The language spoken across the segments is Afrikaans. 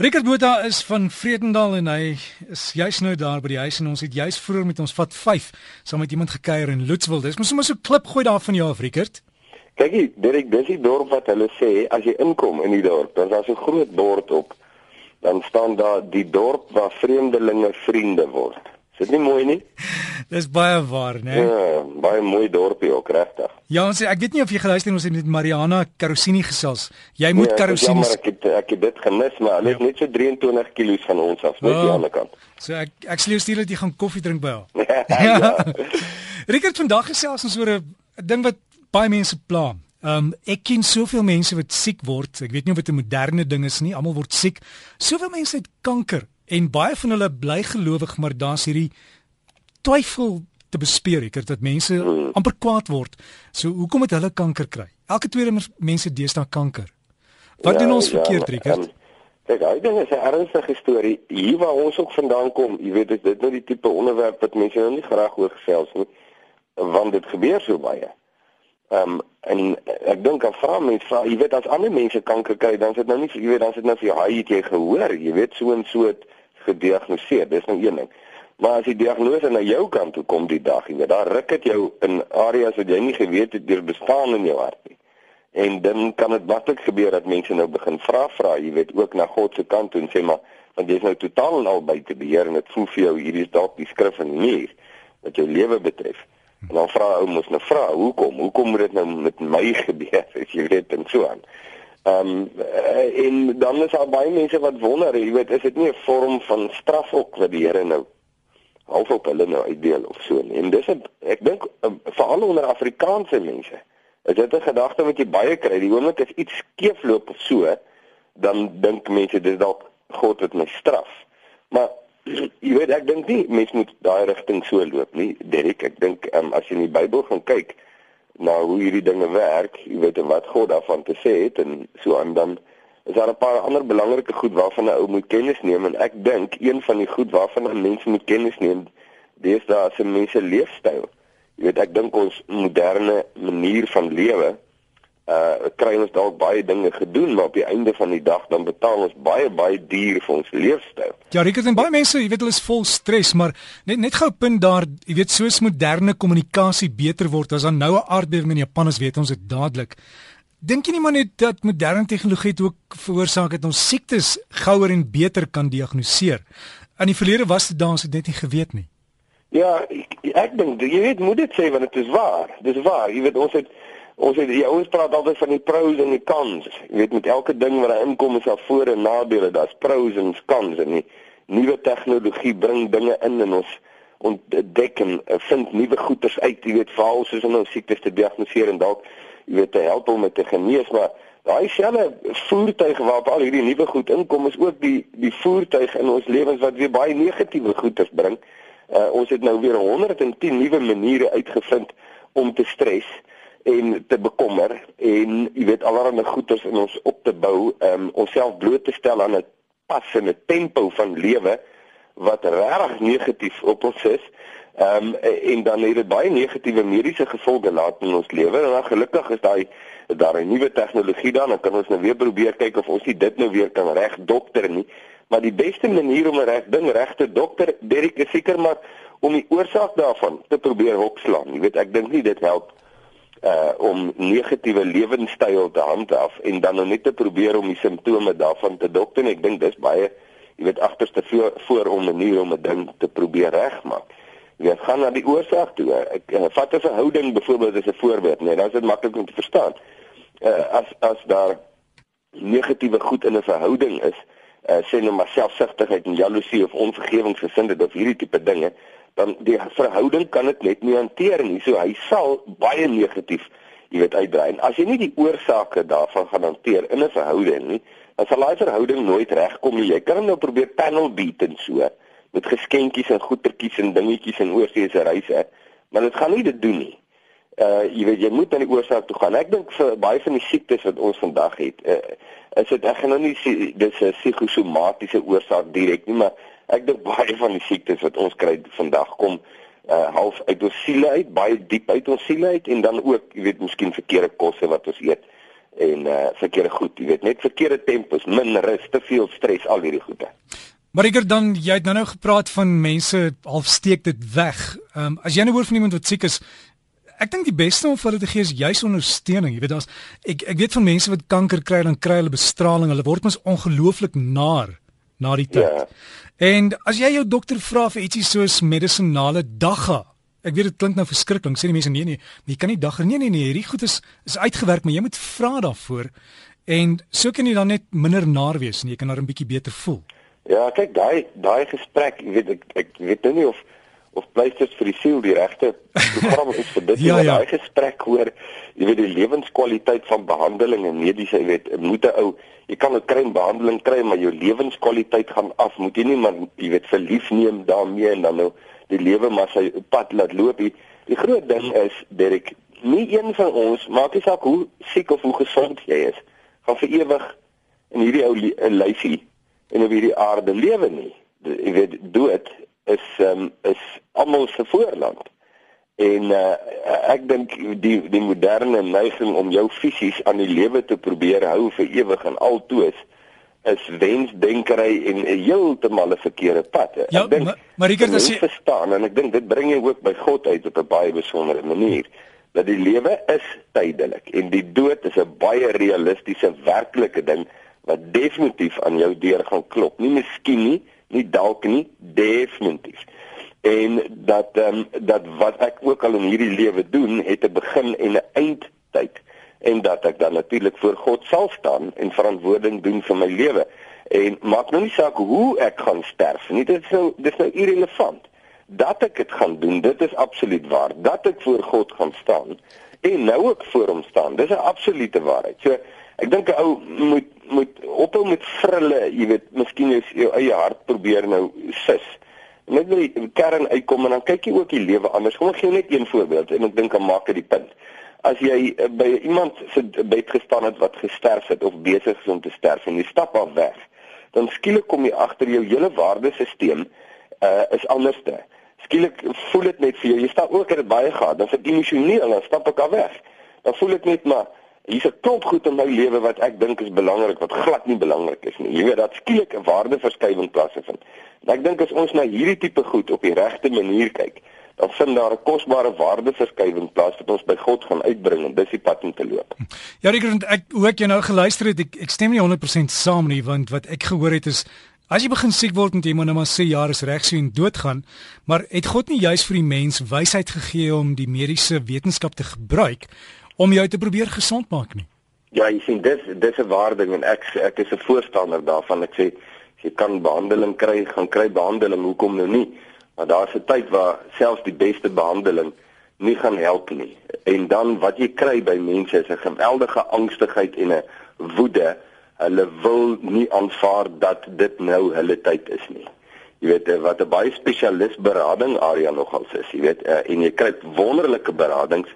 Richard Botha is van Vredendal en hy is juis nou daar by die huis en ons het juis vroeër met ons vat 5 saam met iemand gekuier in Loetswil. Dis mos sommer so klip gooi daar van jou af Richard. Kyk hier, Derek, dis die dorp wat hulle sê as jy inkom in die dorp, dan is daar so 'n groot bord op. Dan staan daar die dorp waar vreemdelinge vriende word. Is dit nie mooi nie? Dis baie waar, né? Nee? Ja, baie mooi dorpie ook regtig. Ja, ons ek weet nie of jy geluister het ons het met Mariana Karosini gesels. Jy moet ja, Karosini Ja, maar ek het ek het dit gemis, maar hulle is ja. net so 23 kg van ons af, net oh, die ander kant. So ek ek sê jy stuur dat jy gaan koffie drink by haar. ja. ja. Rickert vandag gesels ons oor 'n ding wat baie mense pla. Ehm um, ek ken soveel mense wat siek word. Ek weet nie of dit 'n moderne ding is nie. Almal word siek. Soveel mense het kanker en baie van hulle bly gelowig, maar daar's hierdie twyfel te bespeer ek dat mense hmm. amper kwaad word. So hoekom het hulle kanker kry? Elke tweede mense deesdae kanker. Wat ja, doen ons ja, verkeerd, Rickert? Ek hy dink is 'n ernstige storie. Hier waar ons ook vandaan kom, jy weet dit is nou die tipe onderwerp wat mense nou nie graag oor gesels nie, want dit gebeur so baie. Ehm um, en ek dink aan vra mense, vra, jy weet as ander mense kanker kry, dan is dit nou nie jy weet dan is dit nou vir jou, jy het jy gehoor, jy weet so en so het gediagnoseer. Dis nou een ding. Maar as die diagnose na jou kant toe kom die dag, jy daar ruk dit jou in areas wat jy nie geweet het deur bestaan in jou hart nie. En dan kan dit maklik gebeur dat mense nou begin vra vra, jy weet, ook na God se kant toe en sê maar want jy's nou totaal en al buite beheer en dit voel vir jou hierdie is dalk die skrif in hier wat jou lewe betref. En dan vra ou mos nou vra, hoekom? Hoekom moet dit nou met my gebeur? As jy weet en so aan. Ehm um, en dan is daar baie mense wat wonder, jy weet, is dit nie 'n vorm van straf ook wat die Here nou half op hulle nou uitdeel of so nie. En dis 'n ek dink um, veral onder Afrikaanse mense. Is dit 'n gedagte wat jy baie kry? Die oomblik as iets skeefloop of so, dan dink mense dis dalk God het my straf. Maar jy weet ek dink nie mense moet daai rigting so loop nie. Derek, ek dink um, as jy in die Bybel gaan kyk na hoe hierdie dinge werk, jy weet wat God daarvan te sê het en so aan dan is daar 'n paar ander belangrike goed waarvan 'n ou moet kennis neem en ek dink een van die goed waarvan 'n mens moet kennis neem dis daar se mense leefstyl. Jy weet ek dink ons moderne manier van lewe uh kry ons dalk baie dinge gedoen maar op die einde van die dag dan betaal ons baie baie duur vir ons leefstyl. Ja, Rieke, en baie mense, jy weet hulle is vol stres, maar net net gou punt daar, jy weet soos moderne kommunikasie beter word as dan nou 'n aardbewing in Japan is, weet ons dit dadelik. Dink jy nie maar net dat moderne tegnologie dit ook veroorsaak het ons siektes gouer en beter kan diagnoseer? In die verlede was dit daans het net nie geweet nie. Ja, ek, ek dink jy weet moet dit sê want dit is waar. Dis waar. Jy weet ons het ons het die ouens praat altyd van die pros en die cons. Jy weet met elke ding wat daar inkom is daar voor en nadele. Daar's pros en cons en die nuwe tegnologie bring dinge in en ons ontdek en vind nuwe goeters uit. Jy weet veral soos om nou siektes te diagnoseer en dalk jy weet te help om te genees maar daai selfe voertuig waarop al hierdie nuwe goed inkom is ook die die voertuig in ons lewens wat weer baie negatiewe goeters bring. Uh, ons het nou weer 110 nuwe maniere uitgevind om te stres en te bekommer en jy weet allerlei goeters in ons op te bou, um, onsself bloot te stel aan 'n passende tempo van lewe wat regtig negatief op ons is. Ehm um, en dan het dit baie negatiewe mediese gevolge laat in ons lewe. En dan gelukkig is daai daar 'n nuwe tegnologie dan, dan kan ons nou weer probeer kyk of ons dit nou weer kan reg dokter nie. Maar die beste manier om 'n reg ding reg te dokter, Derek is seker maar om die oorsaak daarvan te probeer hopslaan. Jy weet, ek dink nie dit help uh om negatiewe lewenstyl te handhaaf en dan nou net te probeer om die simptome daarvan te dokter. Ek dink dis baie jy weet agterste voor, voor om 'n manier om 'n ding te probeer regmaak. Jy gaan na die oorsaak toe. Ek uh, vat 'n verhouding byvoorbeeld as 'n voorbeeld, nee, dan is dit maklik om te verstaan. Uh, as as daar negatiewe goed in 'n verhouding is, uh, sê nou maar selfsugtigheid en jaloesie of onvergewingsgesindheid of hierdie tipe dinge, dan die verhouding kan dit net nie hanteer nie. So hy sal baie negatief, jy weet, uitdraai. En as jy nie die oorsake daarvan gaan hanteer in 'n verhouding nie, dan sal daai verhouding nooit regkom nie. Jy kan nou probeer panel beat en so met geskenkies en goedertjies en dingetjies en oorseese reise, maar dit gaan nie dit doen nie. Uh jy weet jy moet aan die oorsaak toe gaan. Ek dink vir baie van die siektes wat ons vandag het, uh, is dit ek gaan nou nie sê dis 'n psigosomatiese oorsaak direk nie, maar ek dink baie van die siektes wat ons kry vandag kom uh half uit ons siele uit, baie diep uit ons siele uit en dan ook, jy weet, miskien verkeerde kosse wat ons eet en uh verkeerde goed, jy weet, net verkeerde tempos, min rus, te veel stres, al hierdie goede. Maar ek het dan jy het nou nou gepraat van mense half steek dit weg. Ehm um, as jy nou hoor van iemand wat siek is, ek dink die beste om vir hulle te gee is juis ondersteuning. Jy weet daar's ek ek weet van mense wat kanker kry dan kry hulle bestraling. Hulle word mos ongelooflik naar na die tyd. Ja. En as jy jou dokter vra vir ietsie soos medisinale dagga Ek weet dit klink nou verskriklik. Sê die mense nee nee, jy kan nie dagga nee nee nee, hierdie goed is is uitgewerk, maar jy moet vra daarvoor. En so kan jy dan net minder naar wees en jy kan dan 'n bietjie beter voel. Ja, kyk daai daai gesprek, jy weet ek ek weet nou nie of of pleisters vir die siel die regte program is vir dit. ja, ja. Daai gesprek hoor, jy weet die lewenskwaliteit van behandeling en mediese, jy weet, moet 'n ou, jy kan 'n kry behandeling kry, maar jou lewenskwaliteit gaan af. Moet jy nie maar jy weet verlief neem daarmee en dan nou die lewe maar sy pad laat loop. Die, die groot ding is, Derek, nie een van ons, maak nie saak hoe siek of hoe gesond jy is, gaan vir ewig in hierdie ou lyfie en op hierdie aarde lewe nie. Jy weet dood is um, is almal se voorland. En uh, ek dink die die moderne neiging om jou fisies aan die lewe te probeer hou vir ewig en altoos is wensdenkery en 'n heeltemal 'n verkeerde pad. Ja, ek dink maar Rikert as jy verstaan en ek dink dit bring jy ook by God uit op 'n baie besondere manier dat die lewe is tydelik en die dood is 'n baie realistiese werklike ding wat definitief aan jou deur gaan klop. Nie miskien nie, nie dalk nie, definitief. En dat ehm um, dat wat ek ook al in hierdie lewe doen, het 'n begin en 'n eindtyd en dat ek dan natuurlik voor God sal staan en verantwoording doen vir my lewe. En maak nou nie saak hoe ek gaan sterf nie. Dit is nou dis nou irrelevant. Dat ek dit gaan doen, dit is absoluut waar. Dat ek voor God gaan staan en nou ook voor hom staan. Dis 'n absolute waarheid. So ek dink 'n ou moet moet ophou met vrille, jy weet, miskien jou, jou eie hart probeer nou sis. Net by die kern uitkom en dan kyk jy ook die lewe anders. Kom ek gee net een voorbeeld en ek dink dan maak dit die punt. As jy uh, by iemand se bed gestaan het wat gesterf het of besig is om te sterf en jy stap af weg, dan skielik kom jy agter jou hele waardesisteem uh is anderste. Skielik voel dit net vir jou, jy staan ook het dit baie gehad, dan vir emosioneel dan stap ek af weg. Dan voel dit net maar hier's 'n klomp goed in my lewe wat ek dink is belangrik wat glad nie belangrik is nie. Jy weet dat skielik 'n waardeverskywing plaasvind. En ek dink as ons na hierdie tipe goed op die regte manier kyk, dan vind daar 'n kosbare waardeverskywing plaas wat ons by God gaan uitbring en dis die pad om te loop. Ja, ek ek hoe ek jou nou geluister het, ek, ek stem nie 100% saam nie want wat ek gehoor het is As jy begin siek word met jy moet nou maar sê jaar is reg so en doodgaan, maar het God nie juis vir die mens wysheid gegee om die mediese wetenskap te gebruik om jou te probeer gesond maak nie. Ja, jy sien dis dis 'n waarding en ek ek is 'n voorstander daarvan. Ek sê as jy kan behandeling kry, gaan kry behandeling, hoekom nou nie? Maar daar's 'n tyd waar selfs die beste behandeling nie gaan help nie. En dan wat jy kry by mense is 'n geweldige angstigheid en 'n woede. Hulle wil nie aanvaar dat dit nou hulle tyd is nie. Jy weet eh, wat 'n baie spesialis berading area nogals is, jy weet, uh, en jy kry wonderlike beradings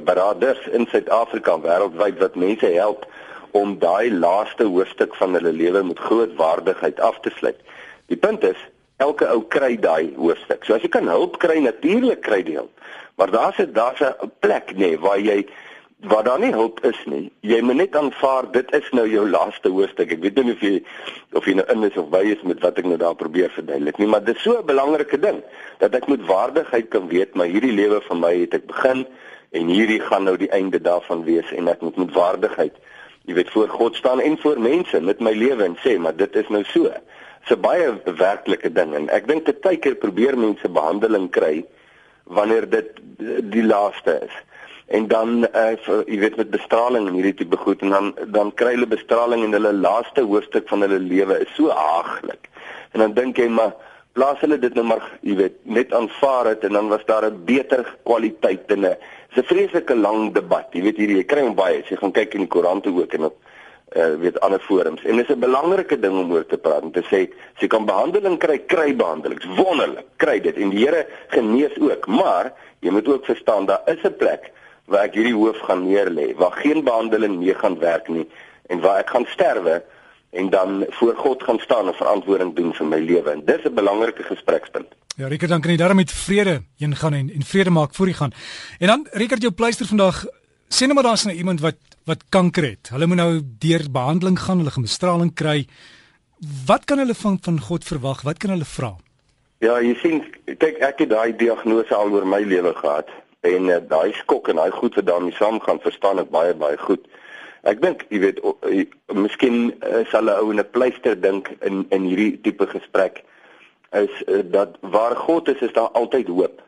beraders in Suid-Afrika wêreldwyd wat mense help om daai laaste hoofstuk van hulle lewe met groot waardigheid af te sluit. Die punt is elke ou kry daai hoofstuk. So as jy kan hulp kry, natuurlik kry jy hulp. Maar daar's 'n daar's 'n plek nê nee, waar jy waar daar nie hulp is nie. Jy moet net aanvaar dit is nou jou laaste hoofstuk. Ek weet nie of jy of jy nou in is of by is met wat ek nou daar probeer verduidelik nie, maar dit is so 'n belangrike ding dat ek met waardigheid kan weet maar hierdie lewe van my het ek begin en hierdie gaan nou die einde daarvan wees en ek moet met waardigheid jy weet voor God staan en voor mense met my lewe en sê maar dit is nou so. Dit's 'n baie werklike ding en ek dink te keer probeer mense behandeling kry wanneer dit die laaste is. En dan uh, jy weet met bestraling en hierdie tipe goed en dan dan kry hulle bestraling en hulle laaste hoofstuk van hulle lewe is so aaglik. En dan dink jy maar plaas hulle dit nou maar jy weet net aanvaar dit en dan was daar 'n beter kwaliteit en 'n 'n vreeslike lang debat. Jy weet hierdie jy kry hom baie. Jy gaan kyk in die koerante ook en op uh weet ander forums. En dis 'n belangrike ding om oor te praat en te sê as jy kan behandeling kry, kry behandeling. Wonderlik. Kry dit en die Here genees ook. Maar jy moet ook verstaan daar is 'n plek waar ek hierdie hoof gaan neerlê waar geen behandeling meer gaan werk nie en waar ek gaan sterwe en dan voor God gaan staan en verantwoording doen vir my lewe. En dis 'n belangrike gesprekspunt. Ja, Rickert, dan kan jy daarmee met vrede heen gaan en en vrede maak voor jy gaan. En dan Rickert jou pleister vandag sê net maar daar's nou iemand wat wat kanker het. Hulle moet nou deur behandeling gaan, hulle gaan bestraling kry. Wat kan hulle van van God verwag? Wat kan hulle vra? Ja, jy sien, kyk ek het daai diagnose al oor my lewe gehad en uh, daai skok en daai goed wat daarmee saamgaan, verstaan ek baie baie goed. Ek dink, jy weet, miskien uh, sal 'n ou 'n pleister dink in in hierdie tipe gesprek is uh, dat waar God is, is daar altyd hoop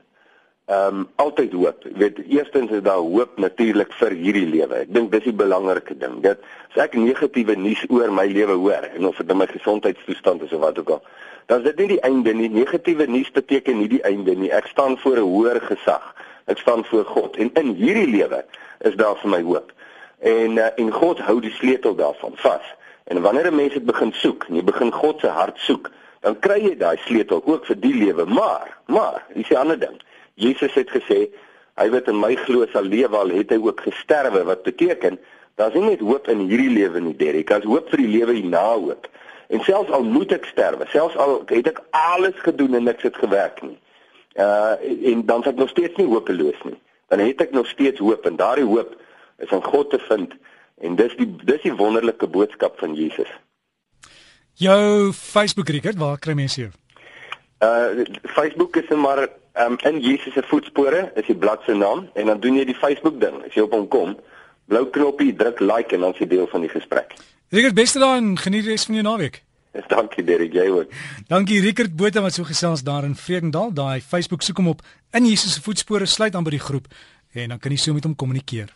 ehm um, altyd hoop. Jy weet, eerstens is daar hoop natuurlik vir hierdie lewe. Ek dink dis die belangrike ding. Dit as ek negatiewe nuus oor my lewe hoor en of dit in my gesondheidstoestand is of wat ook al, dan is dit nie die einde nie. Negatiewe nuus beteken nie die einde nie. Ek staan voor 'n hoër gesag. Ek staan voor God en in hierdie lewe is daar vir my hoop. En uh, en God hou die sleutel daarvan vas. En wanneer 'n mens dit begin soek, jy begin God se hart soek, dan kry jy daai sleutel ook vir die lewe. Maar, maar, dis 'n ander ding. Jesus het gesê hy wat in my glo sal lewe al het hy ook gesterwe wat beteken daar's nie net hoop in hierdie lewe nie Derek daar's hoop vir die lewe hierna ook en selfs al moet ek sterwe selfs al het ek alles gedoen en niks het gewerk nie uh en dan het ek nog steeds nie hopeloos nie dan het ek nog steeds hoop en daardie hoop is in God te vind en dis die dis die wonderlike boodskap van Jesus jou Facebook record waar kry mense jou uh Facebook is maar um, in Jesus se voetspore is die blad se naam en dan doen jy die Facebook ding. As jy op hom kom, blou knoppie, druk like en dan is jy deel van die gesprek. Rickert, beste dan, geniet die res van jou naweek. Dankie Derek, jy ook. Dankie Rickert Botha wat so gesels daar in Vredendal. Daai Facebook soek hom op in Jesus se voetspore, sluit aan by die groep en dan kan jy so met hom kommunikeer.